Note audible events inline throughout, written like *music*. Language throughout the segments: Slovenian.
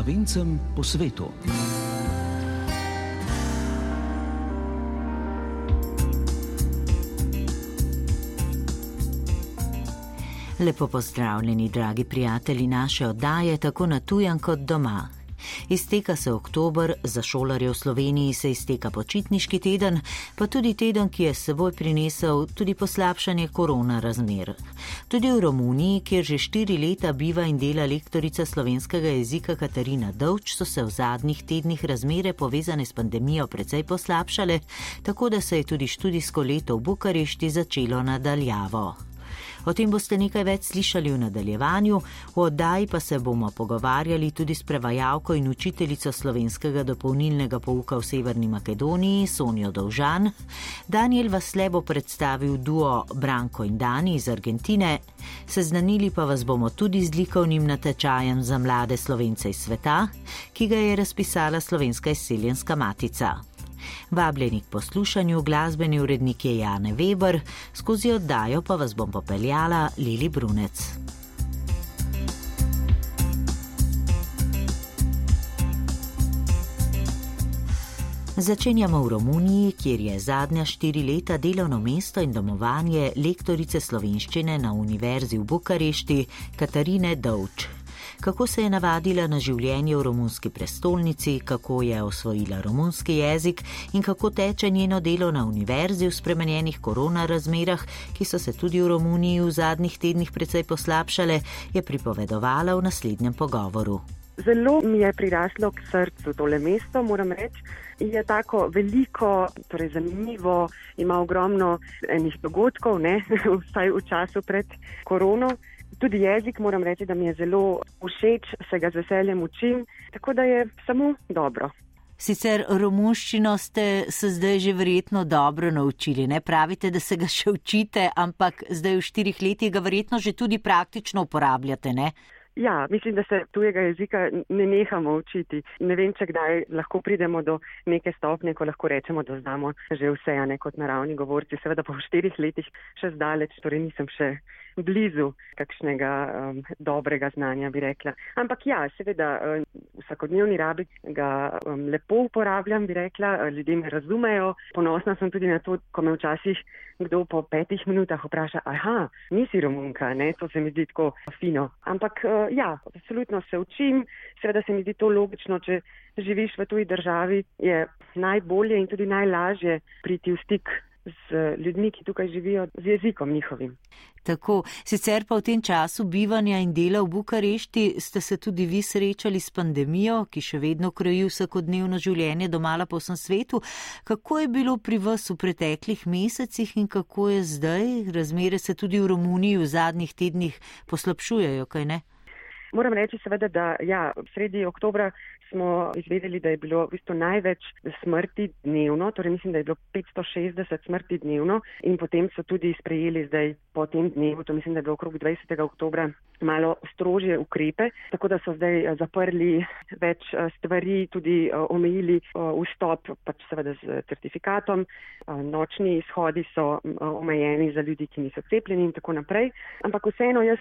slovencem po svetu. Lepo pozdravljeni, dragi prijatelji naše oddaje, tako na tujem kot doma. Izteka se oktober, za šolarje v Sloveniji se izteka počitniški teden, pa tudi teden, ki je seboj prinesel tudi poslabšanje korona razmer. Tudi v Romuniji, kjer že štiri leta biva in dela lektorica slovenskega jezika Katarina Dovč, so se v zadnjih tednih razmere povezane s pandemijo precej poslabšale, tako da se je tudi študijsko leto v Bukarešti začelo nadaljavo. O tem boste nekaj več slišali v nadaljevanju, v oddaji pa se bomo pogovarjali tudi s prevajalko in učiteljico slovenskega dopolnilnega pouka v Severni Makedoniji, Sonijo Dovžan. Daniel Vasle bo predstavil duo Branko in Dani iz Argentine, seznanili pa vas bomo tudi z likovnim natečajem za mlade slovence iz sveta, ki ga je razpisala slovenska izseljenska matica. Vabljeni k poslušanju glasbeni urednik je Jane Weber, skozi oddajo pa vas bom popeljala Lili Brunec. Začenjamo v Romuniji, kjer je zadnja štiri leta delovno mesto in domovanje lektorice slovenščine na Univerzi v Bukarešti Katarine Dovč kako se je navadila na življenje v romunski prestolnici, kako je osvojila romunski jezik in kako teče njeno delo na univerzi v spremenjenih korona razmerah, ki so se tudi v Romuniji v zadnjih tednih precej poslabšale, je pripovedovala v naslednjem pogovoru. Zelo mi je priraslo k srcu tole mesto, moram reči. Je tako veliko, torej zanimivo, ima ogromno enih dogodkov, ne? *laughs* vsaj v času pred korono tudi jezik moram reči, da mi je zelo všeč, se ga z veseljem učim, tako da je samo dobro. Sicer romunščino ste se zdaj že verjetno dobro naučili, ne pravite, da se ga še učite, ampak zdaj v štirih letih ga verjetno že tudi praktično uporabljate, ne? Ja, mislim, da se tujega jezika ne nehamo učiti. Ne vem, če kdaj lahko pridemo do neke stopnje, ko lahko rečemo, da znamo že vse, a ne kot naravni govorci. Seveda po štirih letih še zdaleč, torej nisem še blizu kakšnega um, dobrega znanja, bi rekla. Ampak ja, seveda, v vsakodnevni rabi ga um, lepo uporabljam, bi rekla, ljudje me razumejo. Ponosna sem tudi na to, ko me včasih kdo po petih minutah vpraša, aha, nisi romunka, ne, to se mi zdi tako fino. Ampak uh, ja, absolutno se učim, seveda se mi zdi to logično, če živiš v tuji državi, je najbolje in tudi najlažje priti v stik z ljudmi, ki tukaj živijo, z jezikom njihovim. Tako, sicer pa v tem času bivanja in dela v Bukarešti ste se tudi vi srečali s pandemijo, ki še vedno kroji vsakodnevno življenje domala po vsem svetu. Kako je bilo pri vas v preteklih mesecih in kako je zdaj? Razmere se tudi v Romuniji v zadnjih tednih poslabšujejo, kaj ne? Moram reči seveda, da ja, sredi oktobra smo izvedeli, da je bilo v bistvu največ smrti dnevno, torej mislim, da je bilo 560 smrti dnevno in potem so tudi sprejeli zdaj po tem dnevu, to mislim, da je bilo okrog 20. oktobra, malo strožje ukrepe, tako da so zdaj eh, zaprli več eh, stvari, tudi eh, omejili vstop, pač seveda z certifikatom, nočni izhodi so omejeni za ljudi, ki niso cepljeni in tako naprej. Ampak vseeno jaz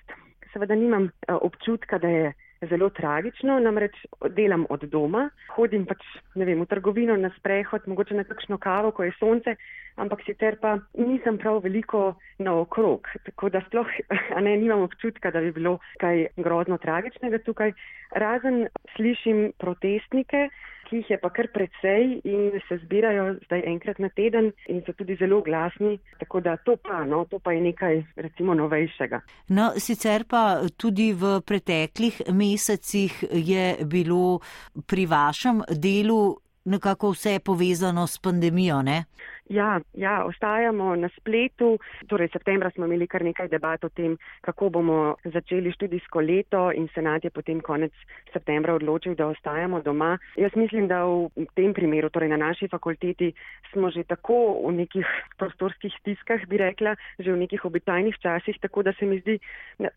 seveda nimam občutka, da je zelo tragično, namreč delam od doma, hodim pač vem, v trgovino na sprehod, mogoče na kakšno kavo, ko je sonce, ampak sicer pa nisem prav veliko naokrog, tako da sploh *laughs* ne, nimam občutka, da bi bilo kaj grozno tragičnega tukaj. Razen slišim protestnike, ki jih je pa kar precej in se zbirajo zdaj enkrat na teden in so tudi zelo glasni, tako da to pa, no, to pa je nekaj recimo novejšega. No, sicer pa tudi v preteklih mesecih je bilo pri vašem delu nekako vse povezano s pandemijo, ne? Ja, ja, ostajamo na spletu. Torej, septembra smo imeli kar nekaj debat o tem, kako bomo začeli študijsko leto in senat je potem konec septembra odločil, da ostajamo doma. Jaz mislim, da v tem primeru, torej na naši fakulteti, smo že tako v nekih prostorskih stiskah, bi rekla, že v nekih običajnih časih, tako da se mi zdi,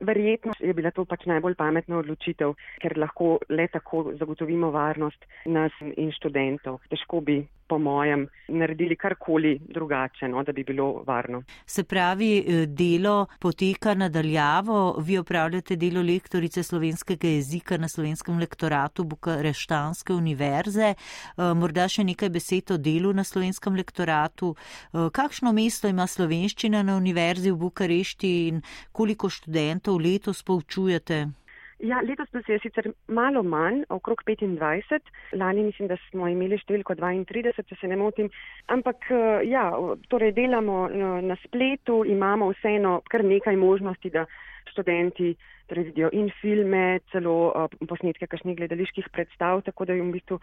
verjetno je bila to pač najbolj pametna odločitev, ker lahko le tako zagotovimo varnost nas in študentov. Težko bi, po mojem, naredili karkoli drugače, no, da bi bilo varno. Se pravi, eh, delo poteka nadaljavo, vi opravljate delo lektorice slovenskega jezika na slovenskem lektoratu Bukareštanske univerze. Eh, morda še nekaj besed o delu na slovenskem lektoratu. Eh, kakšno mesto ima slovenščina na univerzi v Bukarešti in koliko študentov letos poučujete? Ja, letos nas je sicer malo manj, okrog 25. Lani mislim, da smo imeli številko 32, če se ne motim. Ampak eh, ja, torej delamo eh, na spletu, imamo vseeno kar nekaj možnosti, da študenti torej vidijo in filme, celo uh, posnetke kakšnih gledaliških predstav, tako da jim v bistvu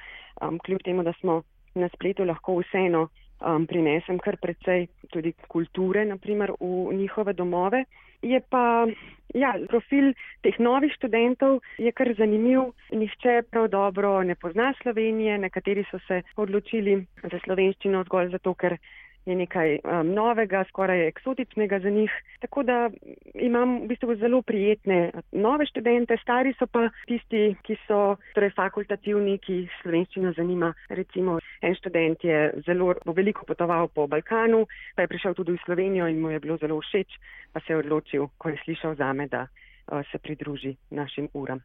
kljub temu, da smo na spletu lahko vseeno um, prinesem kar precej tudi kulture, naprimer v njihove domove. Je pa ja, profil teh novih študentov je kar zanimiv. Nihče prav dobro ne pozna Slovenije, nekateri so se odločili za slovenščino zgolj zato, ker je nekaj um, novega, skoraj eksotičnega za njih. Tako da imam v bistvu zelo prijetne nove študente, stari so pa tisti, ki so torej fakultativni, ki slovenščino zanima. Recimo en študent je zelo veliko potoval po Balkanu, pa je prišel tudi v Slovenijo in mu je bilo zelo všeč, pa se je odločil, ko je slišal zame, da se pridruži našim uram.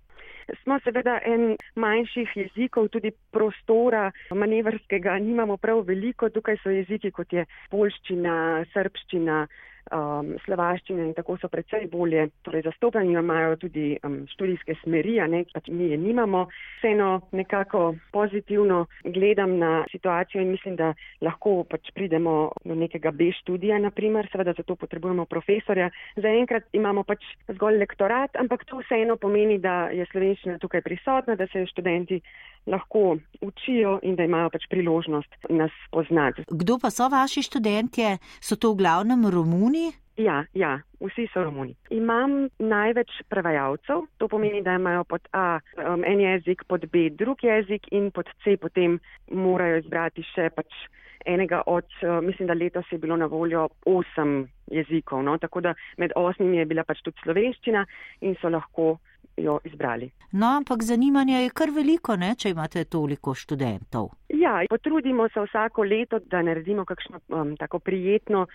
Smo seveda en manjših jezikov, tudi prostora manevrskega nimamo prav veliko. Tukaj so jeziki, kot je polščina, srbščina, um, slovaščine in tako so predvsej bolje torej zastopani, imajo tudi um, študijske smeri, a ne, pač mi je nimamo. Vseeno nekako pozitivno gledam na situacijo in mislim, da lahko pač pridemo do nekega B študija, naprimer, seveda zato potrebujemo profesorja. Zaenkrat imamo pač zgolj lektorat, ampak to vseeno pomeni, da je slovenščina tukaj prisotna, da se študenti lahko učijo in da imajo pač priložnost nas poznati. Kdo pa so vaši študentje? So to v glavnem Romuni? Ja, ja, vsi so Romuni. Imam največ prevajalcev, to pomeni, da imajo pod A um, en jezik, pod B drug jezik in pod C potem morajo izbrati še pač enega od, uh, mislim, da letos je bilo na voljo osem jezikov, no? tako da med osmimi je bila pač tudi slovenščina in so lahko jo izbrali. No, ampak zanimanja je kar veliko, ne, če imate toliko študentov. Ja, potrudimo se vsako leto, da naredimo kakšno um, tako prijetno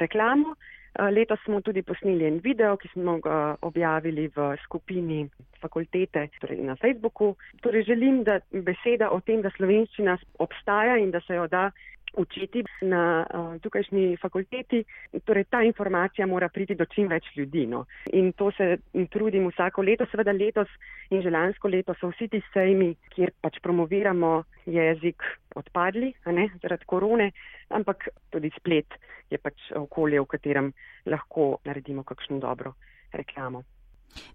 reklamo. Uh, letos smo tudi posneli en video, ki smo ga objavili v skupini fakultete torej na Facebooku. Torej želim, da beseda o tem, da slovenščina obstaja in da se jo da učiti na uh, tukajšnji fakulteti. Torej, ta informacija mora priti do čim več ljudi. No. In to se trudim vsako leto. Seveda letos in že lansko leto so vsi ti sejmi, kjer pač promoviramo jezik, odpadli ne, zaradi korone, ampak tudi splet je pač okolje, v katerem lahko naredimo kakšno dobro reklamo.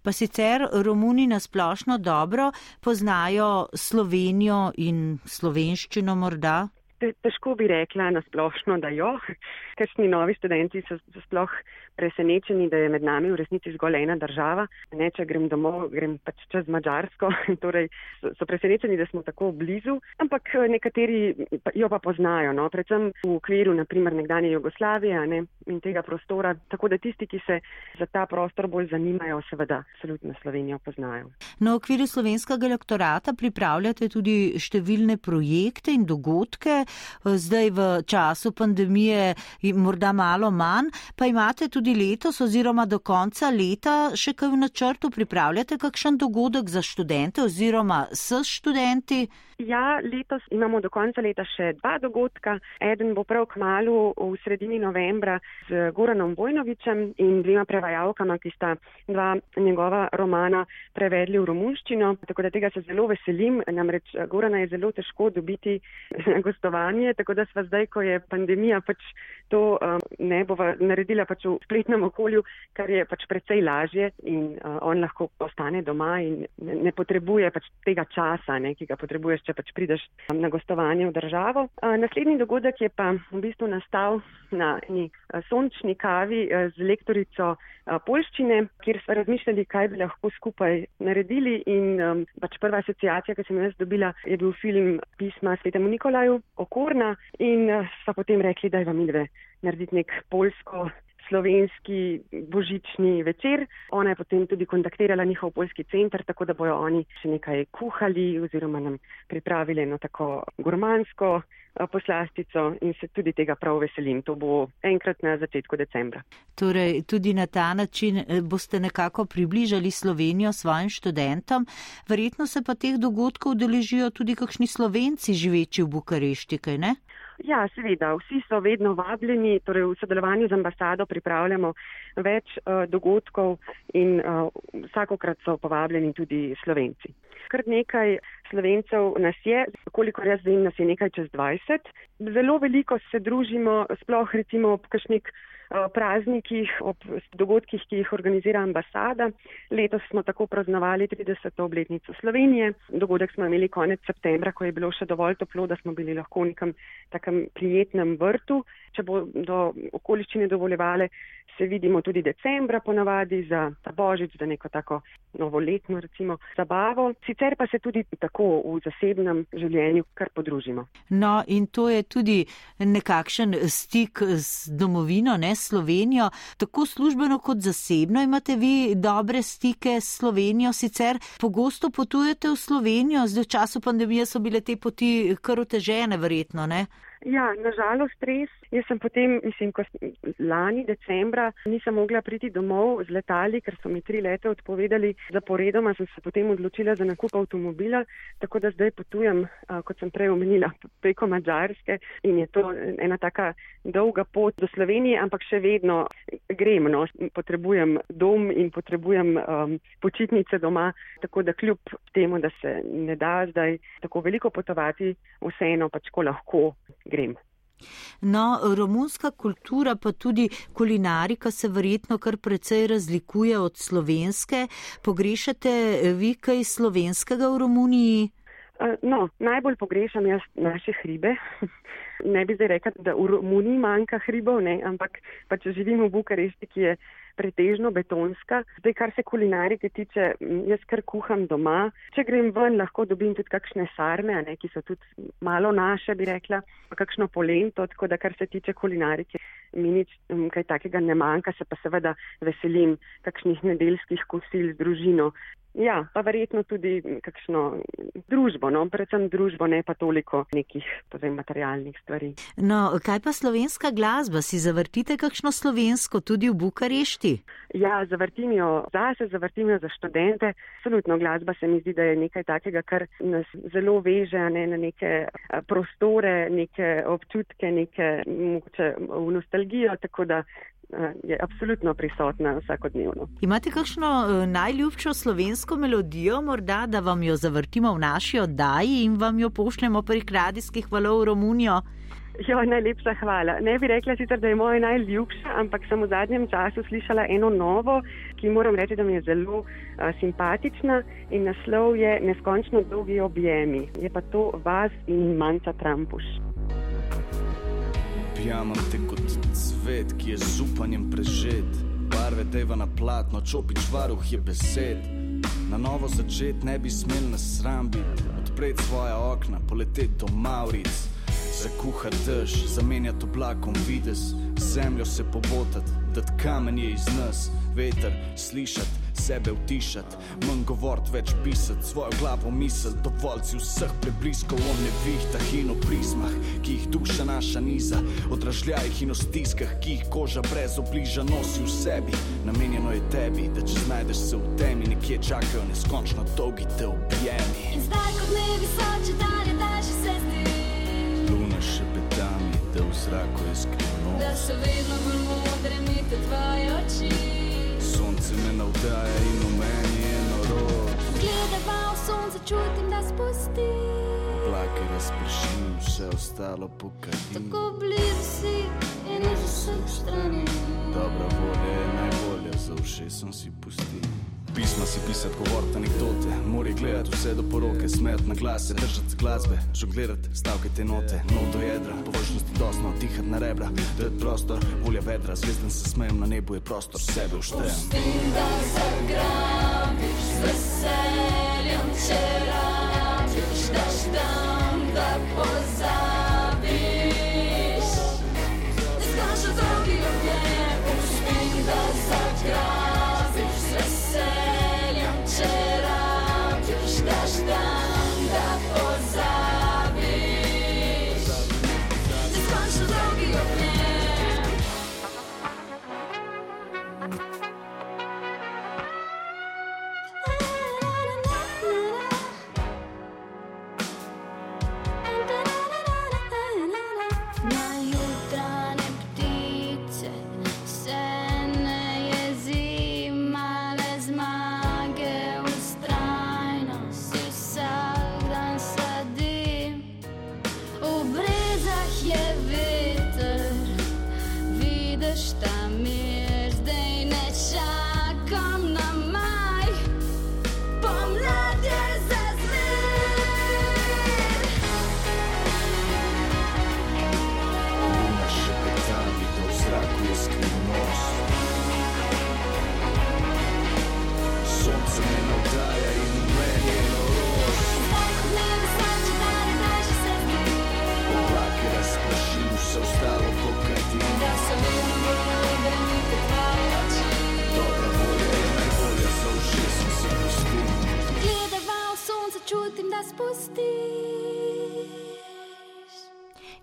Pa sicer Romuni nasplošno dobro poznajo Slovenijo in slovenščino morda? Težko bi rekla na splošno, da jo, kakšni novi študenti so, so sploh presenečeni, da je med nami v resnici zgolj ena država. Ne, če grem domov, grem pač čez Mačarsko, *laughs* torej so, so presenečeni, da smo tako blizu, ampak eh, nekateri jo pa poznajo, no, predvsem v okviru, naprimer, nekdanje Jugoslavije ne, in tega prostora, tako da tisti, ki se za ta prostor bolj zanimajo, seveda, absolutno Slovenijo poznajo. Na okviru slovenskega elektorata pripravljate tudi številne projekte in dogodke zdaj v času pandemije morda malo manj, pa imate tudi letos oziroma do konca leta še kaj v načrtu, pripravljate kakšen dogodek za študente oziroma s študenti? Ja, letos imamo do konca leta še dva dogodka. Eden bo prav k malu v sredini novembra z Goranom Vojnovičem in dvema prevajalkama, ki sta dva njegova romana prevedli v romunščino. Tako da tega se zelo veselim. Namreč Gorana je zelo težko dobiti *laughs* na gostovanje, tako da sva zdaj, ko je pandemija, pač to um, ne bova naredila pač v spletnem okolju, kar je pač precej lažje in uh, on lahko ostane doma in ne, ne potrebuje pač tega časa, ne, ki ga potrebuješ če pač prideš na gostovanje v državo. Naslednji dogodek je pa v bistvu nastal na eni sončni kavi z lektorico polščine, kjer smo razmišljali, kaj bi lahko skupaj naredili in pač prva asociacija, ki sem jo jaz dobila, je bil film pisma Svetemu Nikolaju Okorna in sva potem rekli, da je vam idve narediti nek polsko slovenski božični večer. Ona je potem tudi kontaktirala njihov poljski center, tako da bojo oni še nekaj kuhali oziroma nam pripravili eno tako gurmansko eh, poslastico in se tudi tega prav veselim. To bo enkrat na začetku decembra. Torej, tudi na ta način eh, boste nekako približali Slovenijo svojim študentom. Verjetno se pa teh dogodkov deležijo tudi kakšni slovenci živeči v Bukarešti, kaj ne? Ja, seveda, vsi so vedno vabljeni, torej v sodelovanju z ambasado pripravljamo več uh, dogodkov in uh, vsakokrat so povabljeni tudi slovenci. Kar nekaj slovencev nas je, koliko jaz vem, nas je nekaj čez 20. Zelo veliko se družimo, sploh recimo ob kakšnih Eh, praznikih, ob dogodkih, ki jih organizira ambasada. Letos smo tako praznovali 30. obletnico Slovenije. Dogodek smo imeli konec septembra, ko je bilo še dovolj toplo, da smo bili lahko v nekem takem prijetnem vrtu. Če bo do okoliščine dovoljevale, se vidimo tudi decembra ponavadi za ta božič, za neko tako novoletno recimo zabavo. Sicer pa se tudi tako v zasebnem življenju kar podružimo. No in to je tudi nekakšen stik z domovino, ne Slovenijo, tako službeno kot zasebno imate vi dobre stike s Slovenijo, sicer pogosto potujete v Slovenijo, zdaj v času pandemije so bile te poti kar otežene, verjetno, ne? Ja, nažalost res. Jaz sem potem, mislim, ko lani decembra nisem mogla priti domov z letali, ker so mi tri leta odpovedali zaporedoma, sem se potem odločila za nakup avtomobila, tako da zdaj potujem, kot sem prej omenila, preko Mačarske in je to ena taka dolga pot do Slovenije, ampak še vedno grem, no, potrebujem dom in potrebujem um, počitnice doma, tako da kljub temu, da se ne da zdaj tako veliko potovati, vseeno pač ko lahko grem. No, romunska kultura pa tudi kulinarika se verjetno kar precej razlikuje od slovenske. Pogrešate vi kaj slovenskega v Romuniji? No, najbolj pogrešam jaz naše hribe. *laughs* Ne bi zdaj rekla, da v Romuniji manjka hribov, ne, ampak pa če živimo v Bukarešti, ki je pretežno betonska. Zdaj, kar se kulinarike tiče, jaz kar kuham doma. Če grem ven, lahko dobim tudi kakšne sarme, ne, ki so tudi malo naše, bi rekla, kakšno polento, tako da kar se tiče kulinarike, mi nič kaj takega ne manjka, se pa seveda veselim kakšnih nedeljskih kosil z družino. Ja, pa verjetno tudi kakšno družbo, no, predvsem družbo, ne pa toliko nekih povem, materialnih stvari. No, kaj pa slovenska glasba? Si zavrtite kakšno slovensko tudi v Bukarešti? Ja, zavrtim jo zase, zavrtim jo za študente. Absolutno glasba se mi zdi, da je nekaj takega, kar nas zelo veže ne, na neke prostore, neke občutke, neke mogoče v nostalgijo, tako da Eh, je absolutno prisotna vsakodnevno. Imate kakšno eh, najljubšo slovensko melodijo, morda, da vam jo zavrtimo v naši oddaji in vam jo pošljemo prek radijskih valov v Romunijo? Jo, najlepša hvala. Ne bi rekla sicer, da je moja najljubša, ampak sem v zadnjem času slišala eno novo, ki moram reči, da mi je zelo a, eh, simpatična in naslov je Neskončno dolgi objemi. Je pa to vas in manjca Trampuš. Objamam te kot cvet, ki je z upanjem prežet. Barve deva na platno, čopič varuh je besed. Na novo začet ne bi smel na sram biti, odpreti svoja okna, poleteti do Mauric. Zakuhati dež, zamenjati oblakom vides, zemljo se pobotati, da kamen je iz nas, veter slišati sebe utišati, manj govoriti, več pisati, svojo glavo misel, dovoljci vseh prebliskov o nevihtah in o prismah, ki jih duša naša niza, odražljajih in o stiskah, ki jih koža brez obliža nosi v sebi. Namenjeno je tebi, da če znajdeš se v temi, nekje čakajo neskončno dolgi te objemi. In zdaj kot ne visoče dalje, daš se zdi. Luna še petami, da v zraku je skrivno. Da so vedno bolj modre, mi te tvoje oči sonce me navdaja in v meni je noro. Gledaj pa v sonce, čutim, da spusti. Oblake razpršim, vse ostalo pokadi. Tako blizu si in iz vseh strani. Dobra volja je najbolje, za všesom si pusti. Pisma si pisati, govoriti anekdote, mori gledati vse do poroke, smeti na glase, držati glasbe, žonglirati stavke te note, no do jedra, površnosti dosno, dihati na rebra, je prostor, volja vedra, zvezdan se smejem, na nebu je prostor, sebe uštejem. Pustim, da zagrabiš veseljem, če rabiš, daš tam,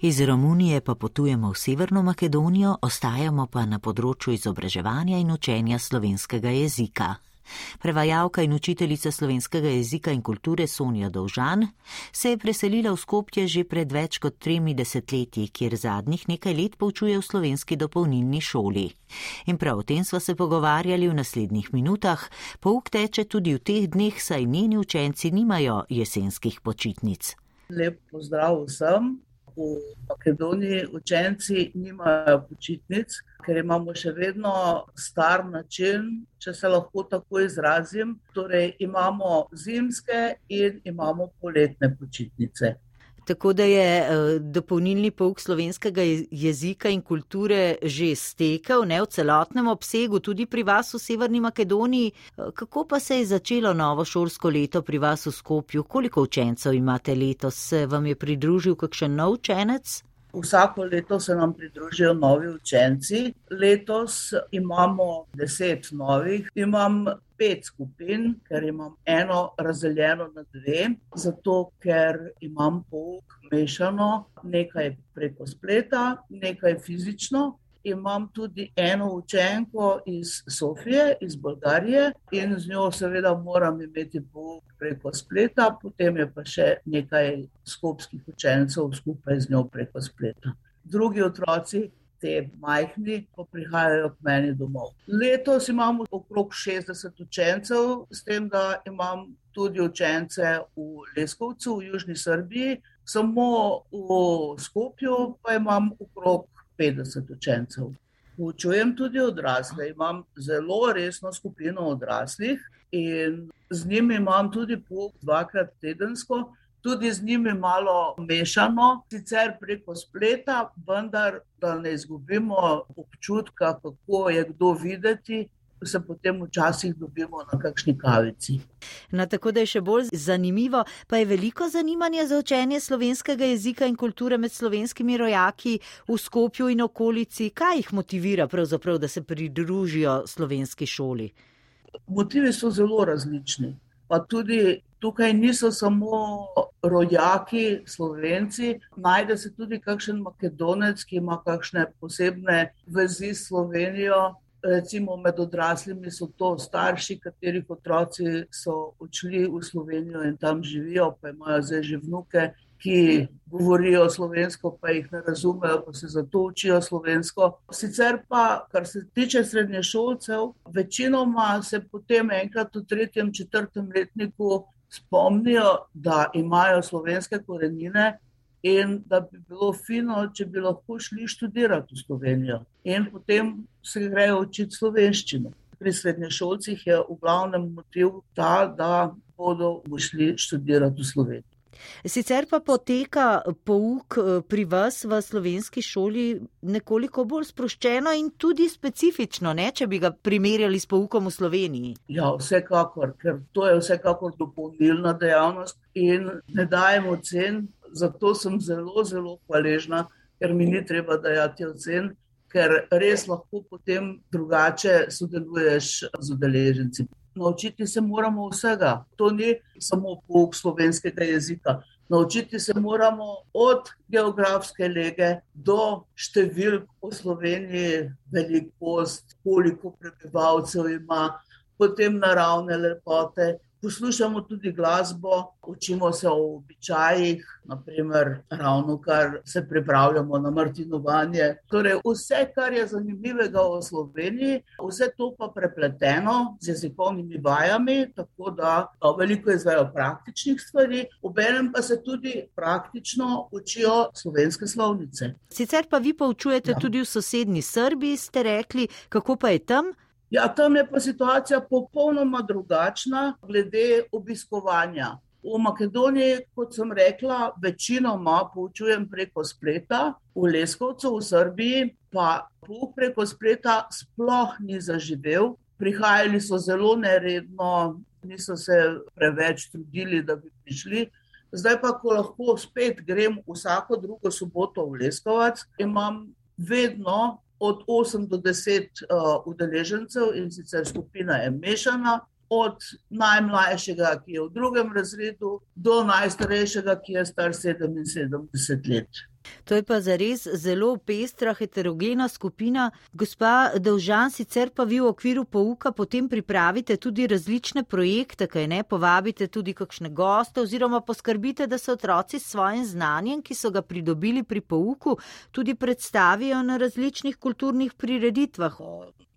Iz Romunije pa potujemo v Severno Makedonijo, ostajamo pa na področju izobraževanja in učenja slovenskega jezika. Prevajalka in učiteljica slovenskega jezika in kulture Sonja Dovžan se je preselila v Skopje že pred več kot tremi desetletji, kjer zadnjih nekaj let poučuje v slovenski dopolnilni šoli. In prav o tem sva se pogovarjali v naslednjih minutah, pouk teče tudi v teh dneh, saj njeni učenci nimajo jesenskih počitnic. Lep pozdrav vsem v Makedoniji učenci nimajo počitnic, ker imamo še vedno star način, če se lahko tako izrazim. Torej, imamo zimske in imamo poletne počitnice. Tako da je uh, dopolnilni pouk slovenskega jezika in kulture že stekel, ne v celotnem obsegu, tudi pri vas v Severni Makedoniji. Uh, kako pa se je začelo novo šolsko leto pri vas v Skopju? Koliko učencev imate letos? Se vam je pridružil kakšen nov učenec? Vsako leto se nam pridružijo novi učenci. Letos imamo deset novih. Imam pet skupin, ker imam eno razdeljeno na dve, zato ker imam pouk mešano, nekaj preko spleta, nekaj fizično imam tudi eno učenko iz Sofije, iz Bolgarije, in z njo seveda moram imeti pouk preko spleta, potem je pa še nekaj skopskih učencev skupaj z njo preko spleta. Drugi otroci, te majhni, pa prihajajo k meni domov. Letos imamo okrog 60 učencev, s tem, da imam tudi učence v Leskovcu, v Južni Srbiji, samo v Skopju pa imam okrog 50 učencev. Učujem tudi odrasle, imam zelo resno skupino odraslih in z njimi imam tudi pouk dvakrat tedensko, tudi z njimi malo mešano, sicer preko spleta, vendar da ne izgubimo občutka, kako je kdo videti se potem včasih dobimo na kakšni kavici. Na tako da je še bolj zanimivo, pa je veliko zanimanja za učenje slovenskega jezika in kulture med slovenskimi rojaki v Skopju in okolici. Kaj jih motivira da se pridružijo slovenski šoli? Motivi so zelo različni. Pa tudi tukaj niso samo rojaki, slovenci, najde se tudi kakšen makedonec, ki ima kakšne posebne vezi s Slovenijo, recimo med odraslimi so to starši, katerih otroci so odšli v Slovenijo in tam živijo, pa imajo zdaj že vnuke, ki govorijo slovensko, pa jih ne razumejo, pa se zato učijo slovensko. Sicer pa, kar se tiče srednje šolcev, večinoma se potem enkrat v tretjem, četrtem letniku spomnijo, da imajo slovenske korenine in da bi bilo fino, če bi lahko šli študirati v Slovenijo in potem se grejo učiti slovenščino. Pri srednješolcih je v glavnem motiv ta, da bodo šli študirati v Slovenijo. Sicer pa poteka pouk eh, pri vas v slovenski šoli nekoliko bolj sproščeno in tudi specifično, ne, če bi ga primerjali s poukom v Sloveniji. Ja, vsekakor, ker to je vsekakor dopolnilna dejavnost in ne dajemo cen zato sem zelo, zelo hvaležna, ker mi ni treba dajati ocen, ker res lahko potem drugače sodeluješ z udeleženci. Naučiti se moramo vsega. To ni samo pouk slovenskega jezika. Naučiti se moramo od geografske lege do številk v Sloveniji, velikost, koliko prebivalcev ima, potem naravne lepote poslušamo tudi glasbo, učimo se o običajih, naprimer, ravno kar se pripravljamo na Martinovanje. Torej, vse, kar je zanimivega v Sloveniji, vse to pa prepleteno z jezikovnimi vajami, tako da veliko izvajo praktičnih stvari, obenem pa se tudi praktično učijo slovenske slovnice. Sicer pa vi poučujete ja. tudi v sosednji Srbiji, ste rekli, kako pa je tam. Ja, tam je pa situacija popolnoma drugačna glede obiskovanja. V Makedoniji, kot sem rekla, večinoma poučujem preko spleta, v Leskovcu, v Srbiji, pa pouk preko spleta sploh ni zaživel. Prihajali so zelo neredno, niso se preveč trudili, da bi prišli. Zdaj pa, ko lahko spet grem vsako drugo soboto v Leskovac, imam vedno od 8 do 10 uh, udeležencev in sicer skupina je mešana, od najmlajšega, ki je v drugem razredu, do najstarejšega, ki je star 77 let. To je pa zares zelo pestra, heterogena skupina. Gospa Dovžan, sicer pa vi v okviru pouka potem pripravite tudi različne projekte, kaj ne, povabite tudi kakšne goste oziroma poskrbite, da se otroci s svojim znanjem, ki so ga pridobili pri pouku, tudi predstavijo na različnih kulturnih prireditvah.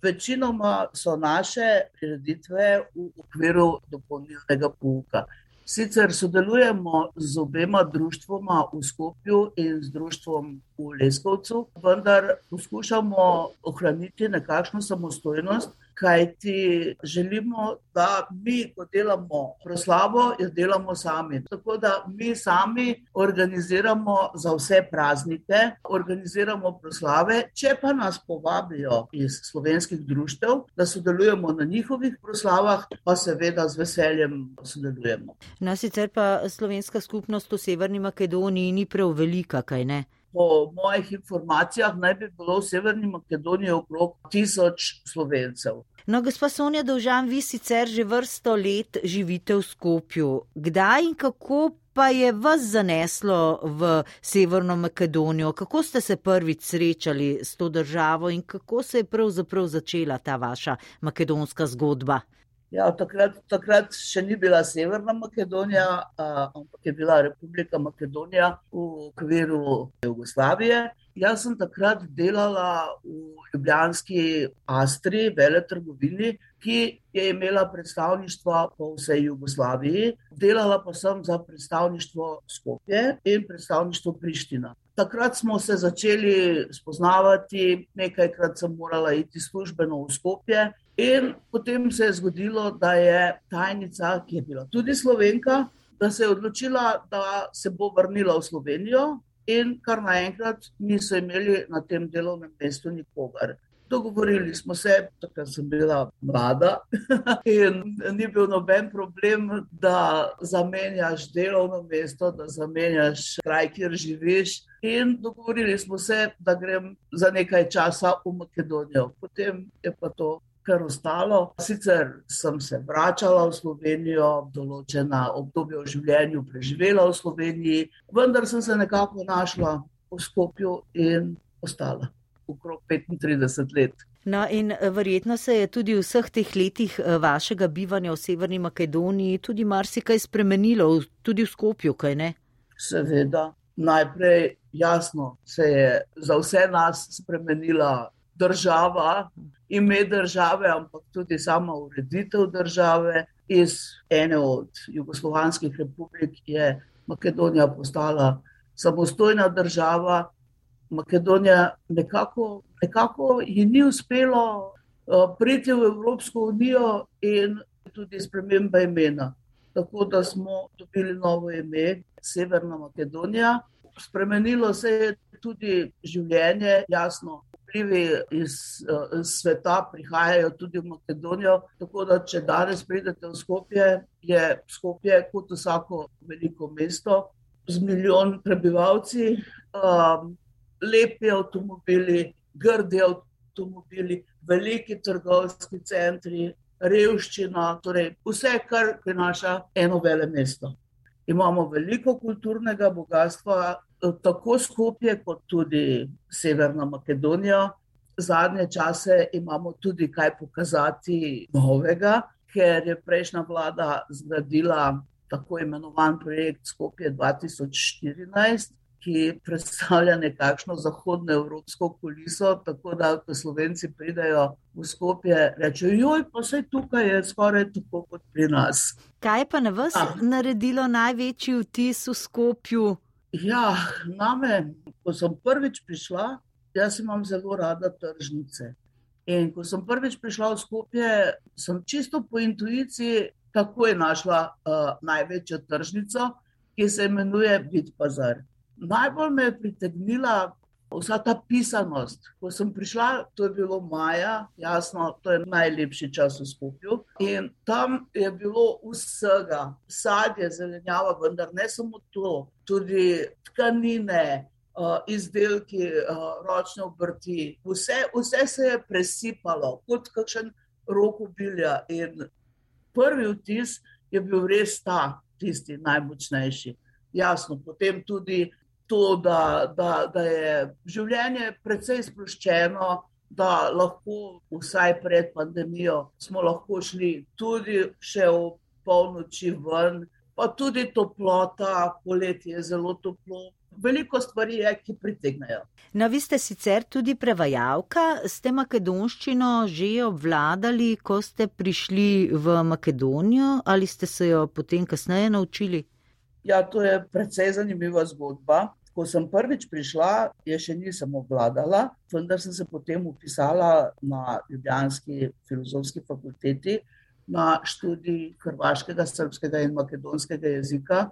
Večinoma so naše prireditve v okviru dopolnilnega pouka. Sicer sodelujemo z obema društvoma v Skopju in z društvom v Leskovcu, vendar poskušamo ohraniti nekakšno samostojnost, kajti želimo, da mi, ko delamo proslavo, jo delamo sami. Tako da mi sami organiziramo za vse praznike, organiziramo proslave, če pa nas povabijo iz slovenskih društev, da sodelujemo na njihovih proslavah, pa seveda z veseljem sodelujemo. No, sicer pa slovenska skupnost v Severni Makedoniji ni prav velika, kaj ne? Po mojih informacijah naj bi bilo v Severni Makedoniji okrog tisoč slovencev. No, gospa Sonja Dovžan, vi sicer že vrsto let živite v Skopju. Kdaj in kako pa je vas zaneslo v Severno Makedonijo? Kako ste se prvič srečali s to državo in kako se je pravzaprav začela ta vaša makedonska zgodba? Ja, takrat, takrat še ni bila Severna Makedonija, ampak je bila Republika Makedonija v okviru Jugoslavije. Jaz sem takrat delala v Ljubljanski Astri, vele trgovini, ki je imela predstavništva po vsej Jugoslaviji. Delala pa sem za predstavništvo Skopje in predstavništvo Priština. Takrat smo se začeli spoznavati, nekajkrat sem morala iti službeno v Skopje. In potem se je zgodilo, da je tajnica, ki je bila tudi slovenka, da se je odločila, da se bo vrnila v Slovenijo, in kar naenkrat niso imeli na tem delovnem mestu nikogar. Dogovorili smo se, takrat sem bila mlada *laughs* in ni bil noben problem, da zamenjaš delovno mesto, da zamenjaš kraj, kjer živiš. In dogovorili smo se, da grem za nekaj časa v Makedonijo. Potem je pa to kar ostalo. Sicer sem se vračala v Slovenijo, določena obdobja v življenju preživela v Sloveniji, vendar sem se nekako našla v Skopju in ostala okrog 35 let. No, in eh, verjetno se je tudi v vseh teh letih eh, vašega bivanja v Severni Makedoniji tudi marsikaj spremenilo, tudi v Skopju, kaj ne? Seveda. Najprej jasno se je za vse nas spremenila država, ime države, ampak tudi sama ureditev države. Iz ene od jugoslovanskih republik je Makedonija postala samostojna država. Makedonija nekako, nekako ji ni uspelo uh, priti v Evropsko unijo in tudi sprememba imena. Tako da smo dobili novo ime, Severna Makedonija. Spremenilo se je tudi življenje, jasno, vplivi iz, iz sveta prihajajo tudi v Makedonijo. Tako da, če danes pridete v Skopje, je Skopje kot vsako veliko mesto z milijon prebivalci, um, lepi avtomobili, grdi avtomobili, veliki trgovski centri, revščina, torej vse, kar prinaša eno vele mesto. Imamo veliko kulturnega bogatstva, tako Skopje, kot tudi Severna Makedonija. Zadnje čase imamo tudi kaj pokazati novega, ker je prejšnja vlada zgradila tako imenovan projekt Skopje 2014, ki predstavlja nekakšno zahodnoevropsko kuliso, tako da, ko slovenci pridejo v Skopje, rečejo: Joj, pa vse tukaj je skoraj tako kot pri nas. Kaj pa na vas ah. naredilo največji vtis v Skopju? Ja, name, ko sem prvič prišla, jaz imam zelo rada tržnice. In ko sem prvič prišla v Skopje, sem čisto po intuiciji takoj našla uh, največjo tržnico, ki se imenuje Bitpazar. Najbolj me je pritegnila vsa ta pisanost. Ko sem prišla, to je bilo maja, jasno, to je najlepši čas v skupju. In tam je bilo vsega, sadje, zelenjava, vendar ne samo to, tudi tkanine. Uh, izdelki, uh, ročne obrti, vse, vse se je presipalo, kot kakšen rok ubilja. In prvi vtis je bil res ta, tisti najmočnejši. Jasno, potem tudi to, da, da, da je življenje precej sproščeno, da lahko vsaj pred pandemijo smo lahko šli tudi še v polnoči ven, pa tudi toplota, poletje je zelo toplo. Veliko stvari je, ki pritegnajo. No, vi ste sicer tudi prevajalka, ste makedonščino že obvladali, ko ste prišli v Makedonijo ali ste se jo potem kasneje naučili? Ja, to je precej zanimiva zgodba. Ko sem prvič prišla, je še nisem obvladala, vendar sem se potem upisala na Ljubljanski filozofski fakulteti na študij hrvaškega, srpskega in makedonskega jezika.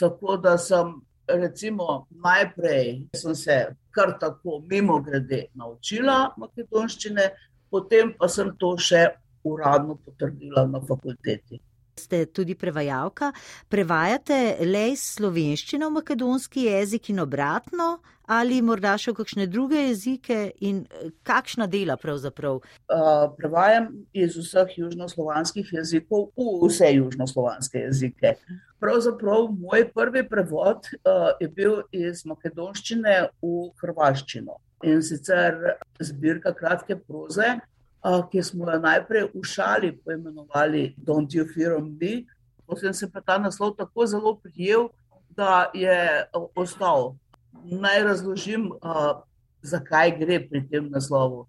Tako da sem recimo, najprej sem se kar tako mimo grede naučila makedonščine, potem pa sem to še uradno potrdila na fakulteti ste tudi prevajalka. Prevajate le iz slovenščine v makedonski jezik in obratno, ali morda še v kakšne druge jezike in eh, kakšna dela pravzaprav? Uh, prevajam iz vseh južnoslovanskih jezikov v vse južnoslovanske jezike. Pravzaprav moj prvi prevod uh, je bil iz makedonščine v hrvaščino. In sicer zbirka kratke proze, ki smo jo najprej v šali poimenovali Don't You Fear Me, potem se pa ta naslov tako zelo prijel, da je ostal. Naj razložim, zakaj gre pri tem naslovu.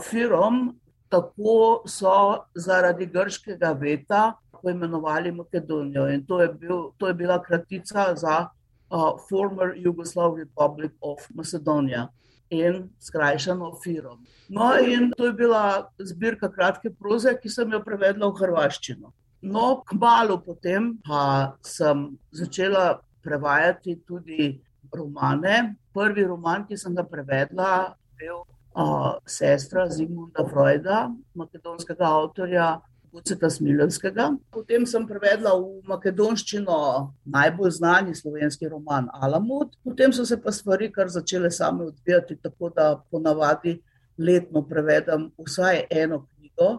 Firom, tako so zaradi grškega veta poimenovali Makedonijo in to je, bil, to je bila kratica za uh, Former Yugoslav Republic of Macedonia in skrajšano Firom. No, in to je bila zbirka kratke proze, ki sem jo prevedla v hrvaščino. No, kmalo potem pa sem začela prevajati tudi romane. Prvi roman, ki sem ga prevedla, je bil uh, Sestra Zigmunda Freuda, makedonskega avtorja Vuceta Smiljevskega. Potem sem prevedla v makedonščino najbolj znani slovenski roman Alamut. Potem so se pa stvari kar začele same odvijati, tako da ponavadi letno prevedem vsaj eno knjigo.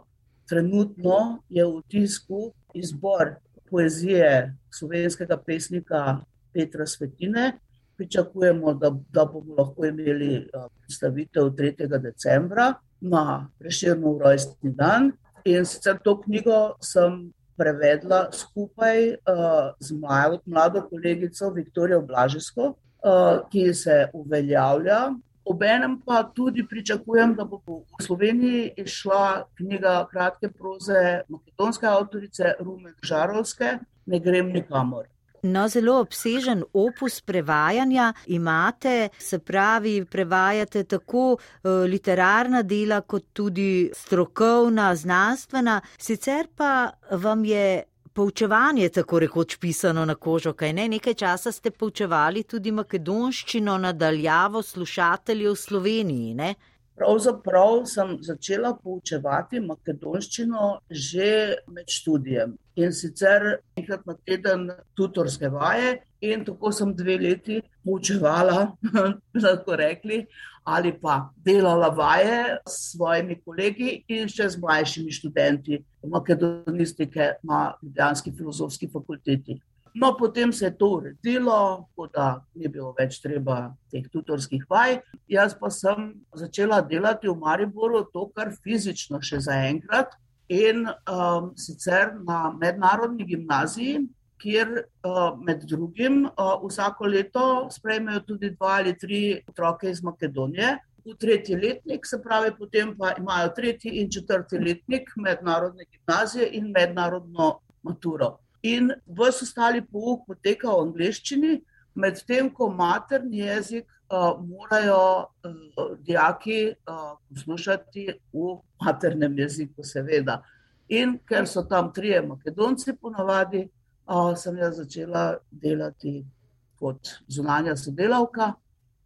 Trenutno je v tisku izbor poezije slovenskega pesnika Petra Svetine. Pričakujemo, da, da bomo lahko imeli predstavitev 3. decembra na preširno rojstni dan. In sicer to knjigo sem prevedla skupaj uh, z mojo mlado kolegico Viktorijo Blažesko, uh, ki se uveljavlja. Obenem pa tudi pričakujem, da bo v Sloveniji išla knjiga kratke proze makedonske avtorice Rume Žarovske, Ne grem nikamor. No, zelo obsežen opus prevajanja imate, se pravi, prevajate tako uh, literarna dela, kot tudi strokovna, znanstvena, sicer pa vam je poučevanje tako rekoč pisano na kožo, kaj ne? Nekaj časa ste poučevali tudi makedonščino nadaljavo slušateljev v Sloveniji, ne? Pravzaprav sem začela poučevati makedonščino že med študijem in sicer enkrat na teden tutorske vaje, in tako sem dve leti poučevala, *laughs* lahko rekli, ali pa delala vaje s svojimi kolegi in še z mlajšimi študenti makedonistike na Ljubljanski filozofski fakulteti. No, potem se je to uredilo, da ni bilo več treba teh tutorskih vaj. Jaz pa sem začela delati v Mariboru, to kar fizično še zaenkrat in um, sicer na mednarodni gimnaziji, kjer uh, med drugim uh, vsako leto sprejmejo tudi dva ali tri otroke iz Makedonije. V tretji letnik, se pravi, potem pa imajo tretji in četrti letnik mednarodne gimnazije in mednarodno maturo in vse ostali pouk poteka v angleščini, medtem ko materni jezik uh, morajo uh, dijaki uh, poslušati v maternem jeziku, seveda. In ker so tam trije makedonci, ponavadi, uh, sem jaz začela delati kot zunanja sodelavka.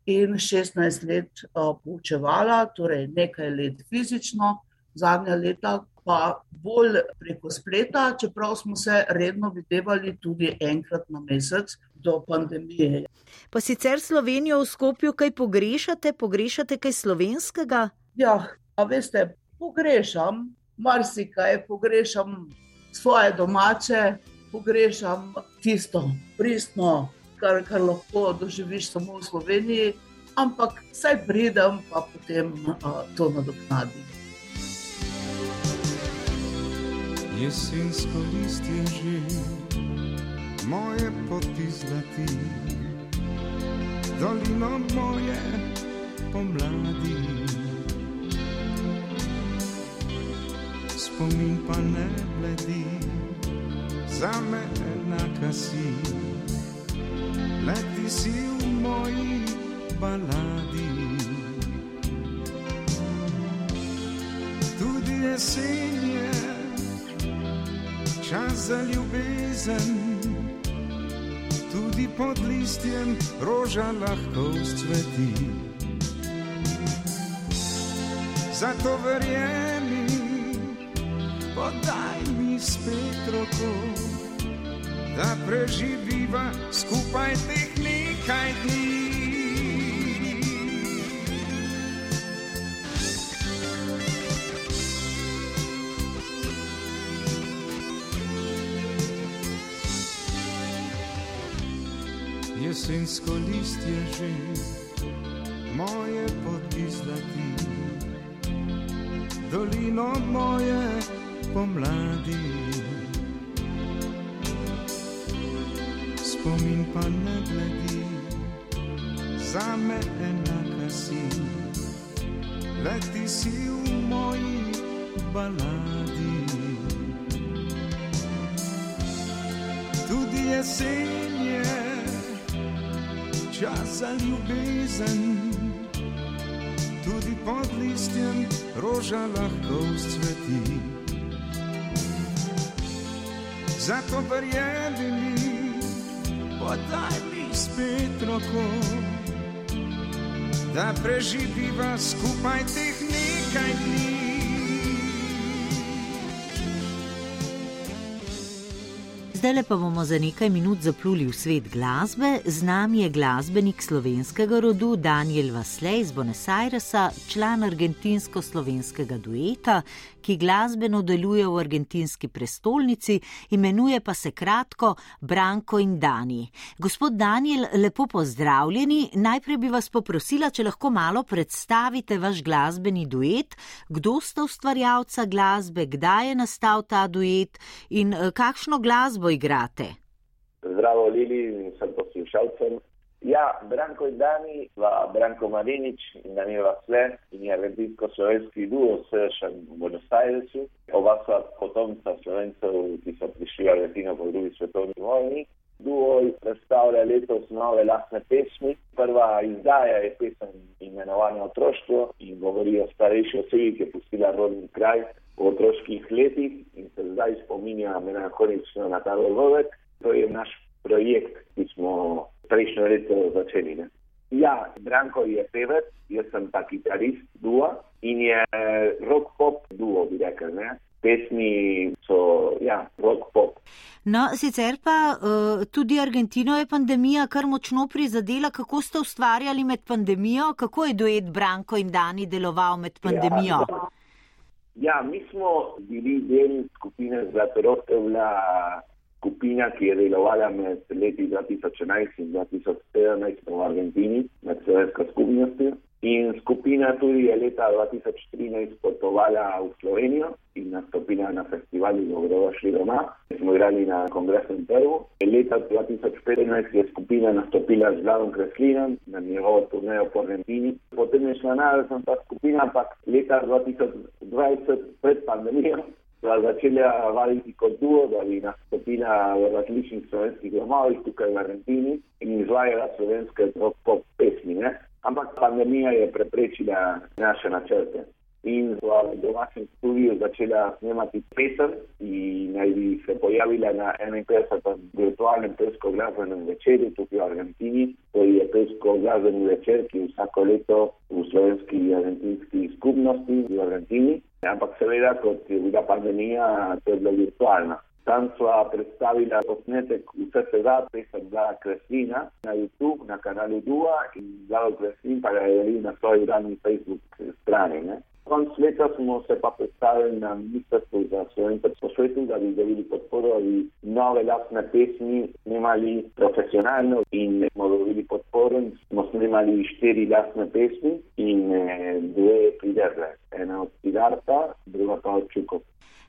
In 16 let uh, poučevala, torej nekaj let fizično, zadnja leta pa bolj preko spleta, čeprav smo se redno videvali tudi enkrat na mesec do pandemije. Pa sicer Slovenijo v Skopju kaj pogrešate, pogrešate kaj slovenskega? Ja, a veste, pogrešam marsikaj, pogrešam svoje domače, pogrešam tisto pristno kar, kar lahko doživiš samo v Sloveniji, ampak saj pridem, pa potem uh, to nadoknadim. Jesensko listje že, moje poti zlati, dolino moje pomladi. Spomin pa ne bledi, za me enaka si, leti si v moji baladi. Tudi jesen je čas za ljubezen, tudi pod listjem roža lahko vzcveti. Zato verjemi, podaj mi spet roko, da preživiva skupaj teh nekaj dni. Jesensko listje že, moje poti zlati, dolino moje pomladi. Spomin pa ne gledi, za me enaka si, leti si v moji baladi. Tudi jesen je čas za ljubezen, tudi pod listjem roža lahko vzcveti. Zato verjemi mi, podaj mi spet roko, da preživiva skupaj teh nekaj dni. Zdaj pa bomo za nekaj minut zapluli v svet glasbe. Z nami je glasbenik slovenskega rodu Daniel Vaslej iz Buenos Airesa, član argentinsko-slovenskega dueta, ki glasbeno deluje v argentinski prestolnici, imenuje pa se kratko Branko in Dani. Gospod Daniel, lepo pozdravljeni. Najprej bi vas poprosila, če lahko malo predstavite vaš glasbeni duet, kdo sta ustvarjalca glasbe, kdaj je nastal ta duet in kakšno glasbo igrate. Zdravo, Lili, sem poslušalcem. Ja, Branko in Dani, pa Branko Marinič in Daniel Vasle in je argentinsko-slovenski duo srečen v Buenos Airesu. Oba sta potomca slovencev, ki so prišli v Argentino po drugi svetovni vojni. Duo predstavlja letos nove lastne pesmi. Prva izdaja je pesem imenovana Otroštvo in govori o starejši osebi, ki je pustila rodni kraj v otroških letih in se zdaj spominja melanholično na ta dogodek. To je naš projekt, ki smo prejšnjo leto začeli. Ne? Ja, Branko je pevec, jaz sem pa kitarist duo in je rock-pop duo, bi rekel. Ne? Pesmi so, ja, rock-pop. No, sicer pa uh, tudi Argentino je pandemija kar močno prizadela. Kako ste ustvarjali med pandemijo? Kako je duet Branko in Dani deloval med pandemijo? Ja, ja mi smo bili del skupine Zlatorotevla skupina, ki je delovala med leti 2011 in 2017 v Argentini, med slovensko skupnostjo. In skupina tudi je leta 2013 potovala v Slovenijo in nastopila na festivalu Dobrodošli doma. Smo igrali na kongresu in trgu. Leta 2015 je skupina nastopila z Vladom Kreslinom na njegovo turnejo po Argentini. Potem je šla na ta skupina, ampak leta 2020 pred pandemijo sva začela vaditi kot duo, da bi nastopila v različnih slovenskih domovih tukaj v Argentini in izvajala slovenske pop pesmi. Ne? Ampak pandemija je preprečila naše načrte. In v domačem studiu začela snemati pesem in naj bi se pojavila na 51. virtualnem pesko-glasbenem večeru tukaj v Argentini. To je pesko-glasbeni večer, ki vsako leto v slovenski argentinski skupnosti v Argentini. Ampak seveda, kot je bila pandemija, to je bilo virtualno. Tam sva predstavila posnetek vse tega, pesem Zala Kreslina na YouTube, na kanalu Dua in Zala Kreslin pa ga je delil na svoji uradni Facebook strani. Ne? koncu leta smo se pa predstavili na ministrstvu za slovence po svetu, da bi dobili podporo in nove lastne pesmi snimali profesionalno in smo dobili podporo in smo snimali štiri lastne pesmi in eh, dve pridrle. Ena od Sidarta, druga pa od Čukov.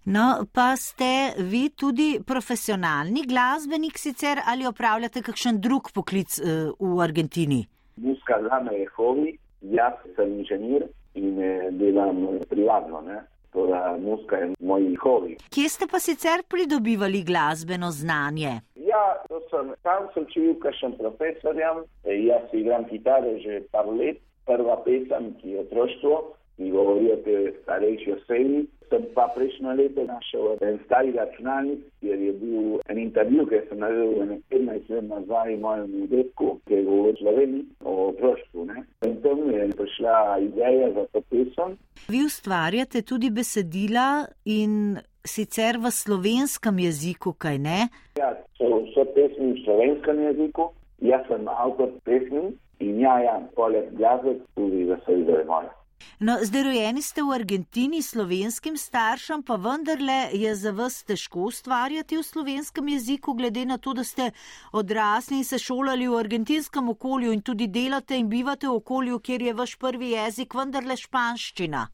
No, pa ste vi tudi profesionalni glasbenik sicer ali opravljate kakšen drug poklic uh, v Argentini? Muska zame je hobi, jaz sem inženir in eh, delam privatno. Ne? Toda muska je moj hobi. Kje ste pa sicer pridobivali glasbeno znanje? Ja, to sem, tam sem čutil kakšen profesorjem, jaz igram kitare že par let, prva pesem, ki je otroštvo, ki govori o te starejši osebi. Sem pa prejšnjo leto našel en stari računalnik, kjer je bil en intervju, ki sem naredil 15 let nazaj mojemu detku, ki je govoril sloveni o otroštvu. Ne? In tam je prišla ideja za to pesem. Vi ustvarjate tudi besedila in sicer v slovenskem jeziku, kaj ne? Ja, so, so pesmi v slovenskem jeziku, jaz sem avtor pesmi in ja, ja, poleg glasbe tudi veseli moja. No, zdaj rojeni ste v Argentini slovenskim staršem, pa vendarle je za vas težko ustvarjati v slovenskem jeziku, glede na to, da ste odrasli in se šolali v argentinskem okolju in tudi delate in bivate v okolju, kjer je vaš prvi jezik vendarle španščina.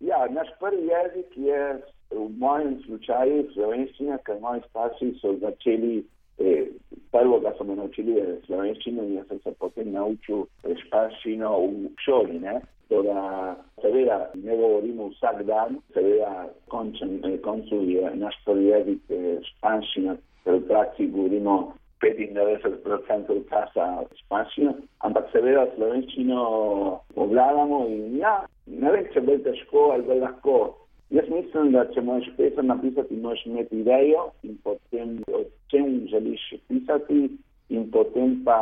Ja, naš prvi jezik je v mojem slučaju slovenščina, ker moji starši so začeli. Eh, prvo, da so me naučili slovenščino, in jaz sem se potem naučil španščino v šoli. Ne? Toda, seveda, ne govorimo vsak dan, seveda, končen, koncu je naš prvi jezik španščina, ker v praksi govorimo 95% časa španščino, ampak seveda slovenščino obvladamo in ja, ne vem, če bo težko ali bo lahko. Jaz mislim, da če moraš pesem napisati, moraš imeti idejo in potem o čem želiš pisati in potem pa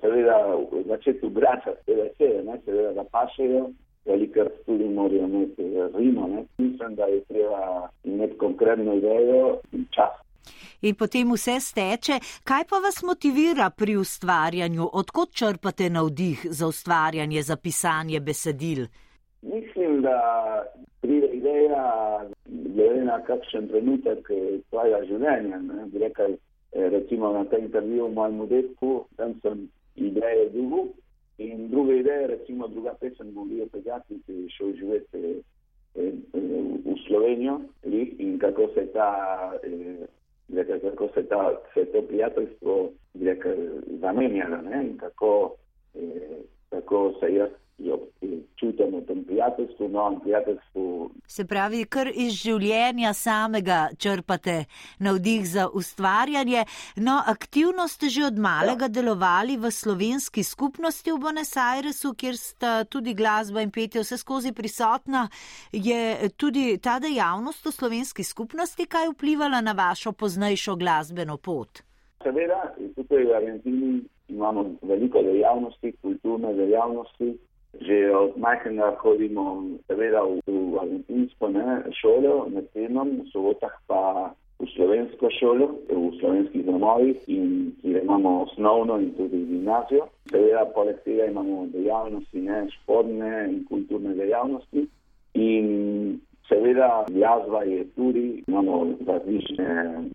seveda začeti obračati te vesele, ne, seveda da pašejo, velikrat tudi morajo imeti rimo, ne. Mislim, da je treba imeti konkretno idejo in čas. In potem vse steče. Kaj pa vas motivira pri ustvarjanju? Odkot črpate navdih za ustvarjanje, za pisanje besedil? Mislim, da ideja, glede na kakšen trenutek tvojega življenja. Ne, rekel, recimo na tem intervjuju mojemu detku, tam sem ideje drugo in druga ideja, recimo druga pesem, govori o pejati, ki je šel živeti v Slovenijo in kako se ta, rekel, kako se ta, se to prijateljstvo rekel, zamenjalo ne, in kako, kako se jaz jo čutim v tem prijateljstvu, novem prijateljstvu. Se pravi, kar iz življenja samega črpate navdih za ustvarjanje. No, aktivno ste že od malega ja. delovali v slovenski skupnosti v Buenos Airesu, kjer sta tudi glasba in petje vse skozi prisotna. Je tudi ta dejavnost v slovenski skupnosti kaj vplivala na vašo poznejšo glasbeno pot? Seveda, tukaj v Argentini imamo veliko dejavnosti, kulturne dejavnosti, Že od majhnega hodimo seveda v, v argentinsko ne, šolo, med tednom, v sobotah pa v slovensko šolo, v slovenskih domovih, in kjer imamo osnovno in tudi gimnazijo. Seveda, poleg tega imamo dejavnosti, ne, športne in kulturne dejavnosti. In seveda, glasba je tudi, imamo različne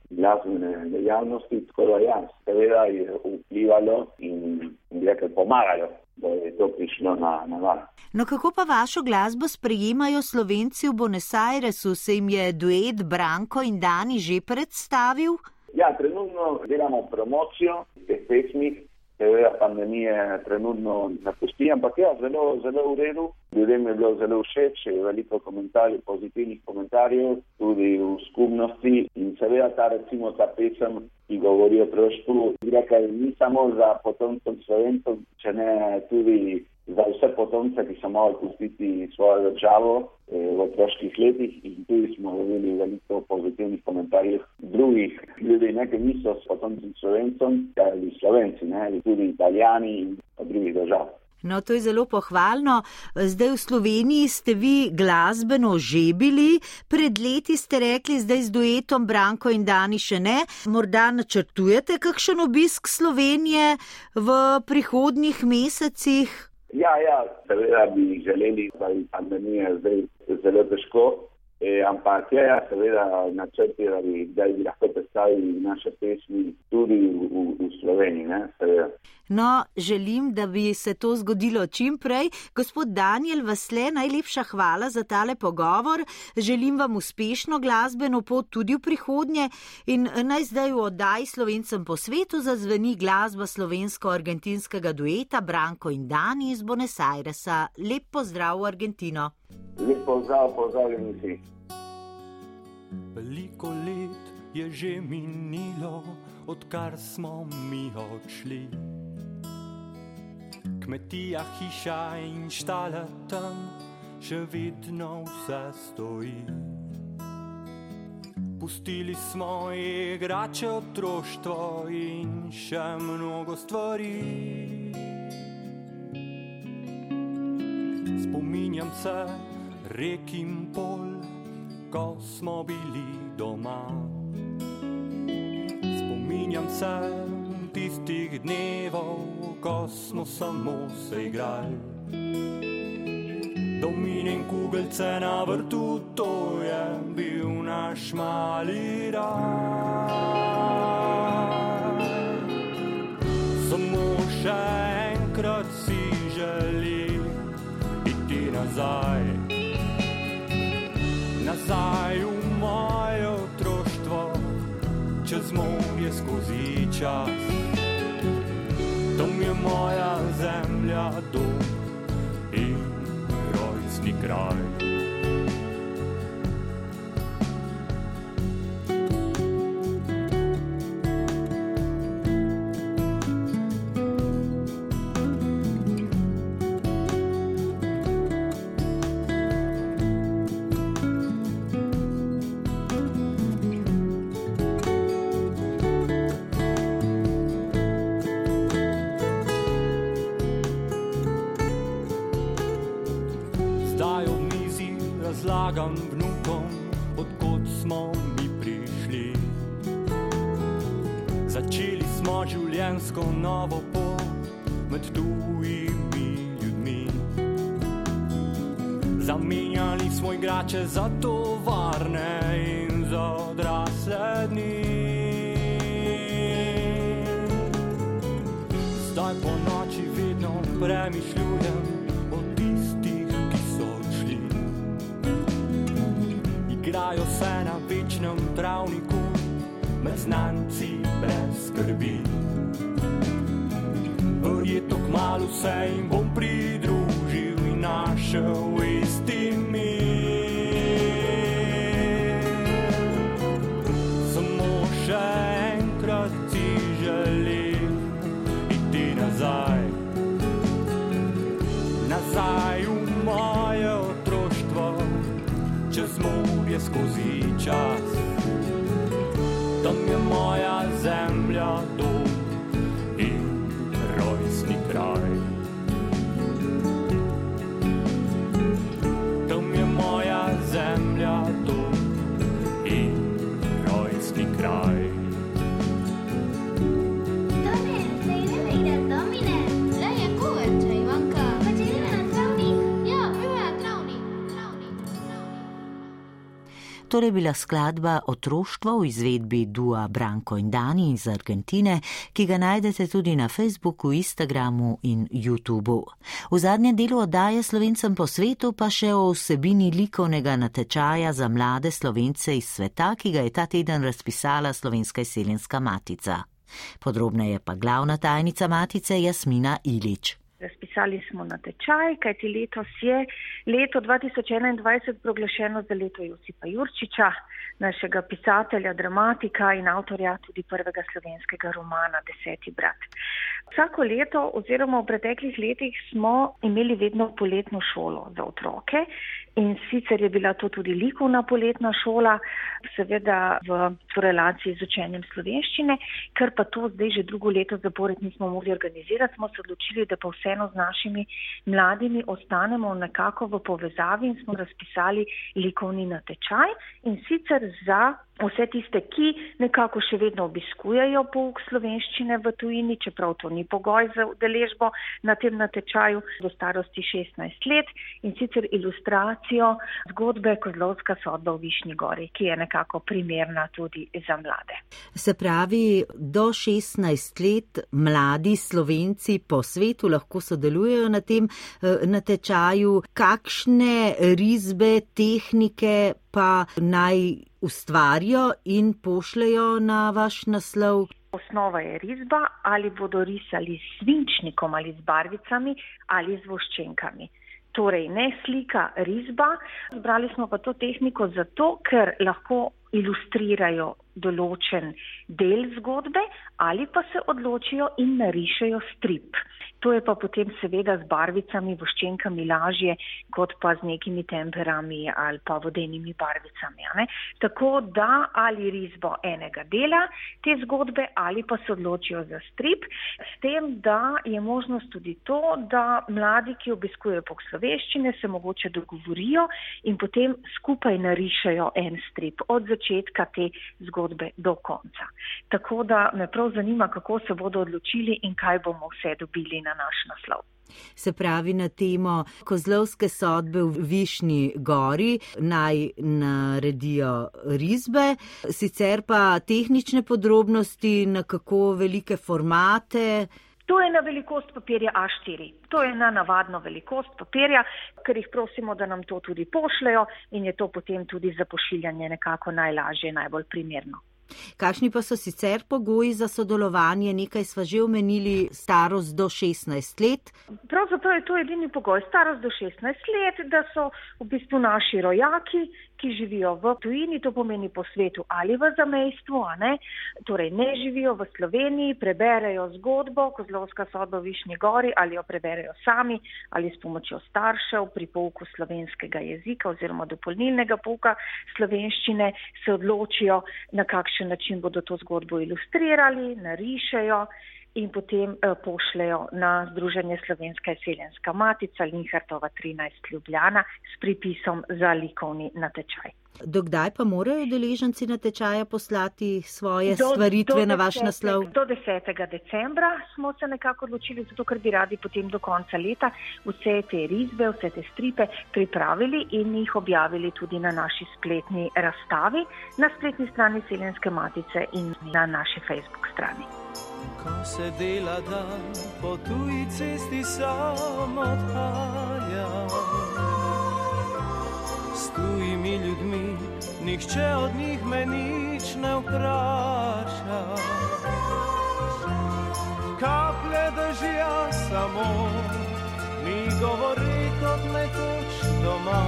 glasbene dejavnosti, tako da ja, seveda je vplivalo in nekaj pomagalo da je to prišlo na, na val. No, kako pa vašo glasbo sprejemajo slovenci v Buenos Airesu? Se jim je duet Branko in Dani že predstavil? Ja, trenutno delamo promocijo teh pesmi. Seveda pandemije trenutno napusti, ampak ja, zelo, zelo v redu. Ljudem je bilo zelo všeč, veliko komentarjev, pozitivnih komentarjev, tudi v skupnosti. In seveda ta, recimo, ta pesem, ki govori o trošku, rekel, ni samo za potomcem slovencov, če ne tudi vse potomce, ki so morali pustiti svojo državo eh, v otroških letih. In tudi smo dobili veliko pozitivnih komentarjev drugih ljudi, ne, ki niso s potomcem slovencem, ali slovenci, ne, ali tudi italijani in drugih držav. No, to je zelo pohvalno. Zdaj v Sloveniji ste vi glasbeno že bili, pred leti ste rekli, zdaj z duetom Branko in Dani še ne. Morda načrtujete kakšen obisk Slovenije v prihodnjih mesecih? Ja, ja, seveda bi želeli, da bi pandemija zdaj zelo težko. E, ampak je, ja, seveda, načrti, da bi, da bi lahko predstavili naše pesmi tudi v, v, v Sloveniji. Ne, no, želim, da bi se to zgodilo čim prej. Gospod Daniel Vasle, najlepša hvala za tale pogovor. Želim vam uspešno glasbeno pot tudi v prihodnje in naj zdaj v oddaji Slovencem po svetu zazveni glasba slovensko-argentinskega dueta Branko in Dani iz Buenos Airesa. Lep pozdrav v Argentino. Lep pozdrav, pozdravljeni vsi. Veliko let je že minilo, odkar smo mi odšli. Kmetija, hiša in štala tam, še vedno vse stoji. Pustili smo igrače otroštvo in še mnogo stvari. Spominjam se rek in pol, ko smo bili doma. Spominjam se tistih dnevov, ko smo samo se igrali. Domin in kugelce na vrtu, to je bil naš mali raj. Samo še enkrat si želim iti nazaj nazaj v moje otroštvo, čez morje skozi čas. Dom je moja zemlja, dom in rojstni kraj. Premišljujem o tistih, ki so odšli. Igrajo se na večnem travniku, med znanci brez skrbi. Verjetno kmalo se jim bom skozi torej bila skladba Otroštvo v izvedbi Dua Branko in Dani iz Argentine, ki ga najdete tudi na Facebooku, Instagramu in YouTubu. V zadnjem delu oddaje Slovencem po svetu pa še o vsebini likovnega natečaja za mlade Slovence iz sveta, ki ga je ta teden razpisala Slovenska izseljenska matica. Podrobneje pa glavna tajnica matice Jasmina Ilič. Razpisali smo natečaj, kajti letos je leto 2021 proglašeno za leto Josipa Jurčiča, našega pisatelja, dramatika in avtorja tudi prvega slovenskega romana Deseti brat. Vsako leto oziroma v preteklih letih smo imeli vedno poletno šolo za otroke In sicer je bila to tudi likovna poletna šola, seveda v relaciji z učenjem slovenščine, ker pa to zdaj že drugo leto zapored nismo mogli organizirati, smo se odločili, da pa vseeno z našimi mladimi ostanemo nekako v povezavi in smo razpisali likovni natečaj in sicer za vse tiste, ki nekako še vedno obiskujejo pouk slovenščine v tujini, čeprav to ni pogoj za udeležbo na tem natečaju do starosti 16 let in sicer ilustracijo zgodbe Kozlovska sodba v Višnji gori, ki je nekako primerna tudi za mlade. Se pravi, do 16 let mladi slovenci po svetu lahko sodelujejo na tem eh, natečaju. Kakšne risbe, tehnike pa naj ustvarijo in pošljajo na vaš naslov? Osnova je risba, ali bodo risali s svinčnikom ali z barvicami ali z voščenkami. Torej, ne slika risba. Zbrali smo pa to tehniko zato, ker lahko ilustrirajo določen del zgodbe ali pa se odločijo in narišejo strip. To je pa potem seveda z barvicami, voščenkami lažje, kot pa z nekimi temperami ali pa vodenimi barvicami. Tako da ali risbo enega dela te zgodbe ali pa se odločijo za strip, s tem, da je možnost tudi to, da mladi, ki obiskujejo pok sloveščine, se mogoče dogovorijo in potem skupaj narišajo en strip od začetka te zgodbe do konca. Tako da me prav zanima, kako se bodo odločili in kaj bomo vse dobili na naš naslov. Se pravi na temo kozlovske sodbe v Višnji gori naj naredijo risbe, sicer pa tehnične podrobnosti, na kako velike formate. To je na velikost papirja A4. To je na navadno velikost papirja, ker jih prosimo, da nam to tudi pošljajo in je to potem tudi za pošiljanje nekako najlažje, najbolj primerno. Kakšni pa so sicer pogoji za sodelovanje? Nekaj sva že omenili, starost do 16 let. Pravzaprav je to edini pogoj, starost do 16 let, da so v bistvu naši rojaki, ki živijo v tujini, to pomeni po svetu ali v zamejstvu, ne? torej ne živijo v Sloveniji, preberejo zgodbo Kozlovska sodba v Višnji gori ali jo preberejo sami ali s pomočjo staršev pri pouku slovenskega jezika oziroma dopolnilnega pouka slovenščine se odločijo, na kakšen način bodo to zgodbo ilustrirali, narišejo in potem eh, pošljajo na Združenje Slovenska izseljenska matica Linhartova 13 Ljubljana s pripisom za likovni natečaj. Dokdaj pa morajo deleženci natečaja poslati svoje do, stvaritve do na vaš naslov? Do 10. decembra smo se nekako odločili, zato ker bi radi potem do konca leta vse te risbe, vse te stripe pripravili in jih objavili tudi na naši spletni razstavi, na spletni strani Seljenske matice in na naši Facebook strani. Ko se dela dan po tuji cesti samo odhaja, s tujimi ljudmi, nihče od njih me nič ne vpraša. Kaplje držja samo, mi govori kot nekoč doma.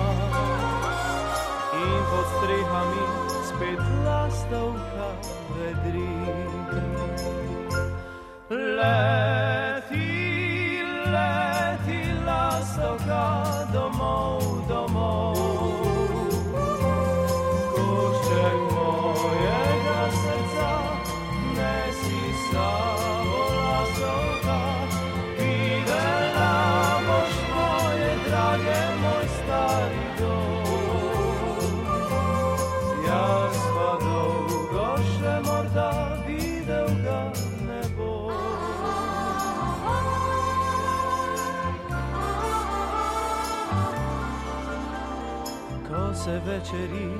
In pod strehami spet lastovka vedri. Leti, večeri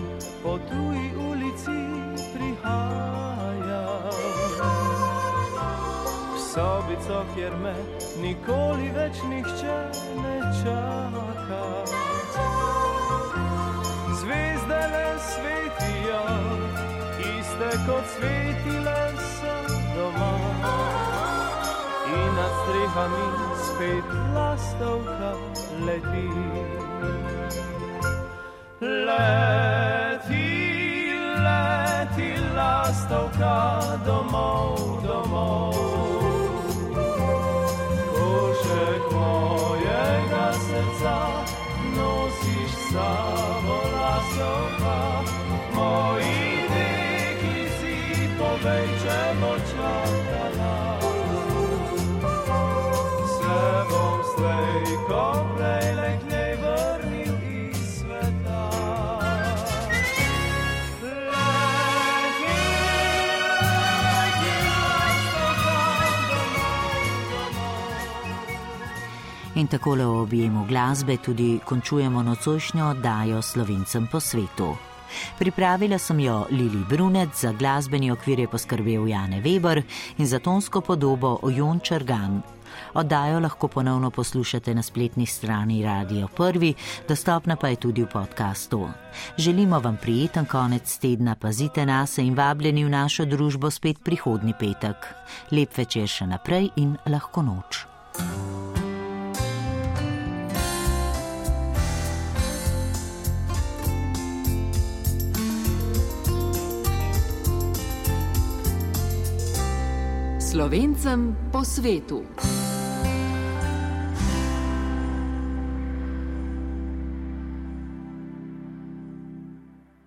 po tuji ulici prihaja, v sobico, kjer me nikoli več nihče ne čaka. Zvezde le svetijo, iste kot svetile so doma. In nad strehami spet lastovka leti. Leti, leti, lastovka domov, domov. Košek mojega srca nosiš samo lastovka. Moji dekli si povej, In tako v objemu glasbe tudi končujemo nocojšnjo oddajo slovencem po svetu. Pripravila sem jo Lili Brunec, za glasbeni okvir je poskrbel Jane Weber in za tonsko podobo Ojon Črgan. Oddajo lahko ponovno poslušate na spletni strani Radio 1, dostopna pa je tudi v podkastu. Želimo vam prijeten konec tedna, pazite nas in vabljeni v našo družbo spet prihodni petek. Lep večer še naprej in lahko noč. Slovencem po svetu.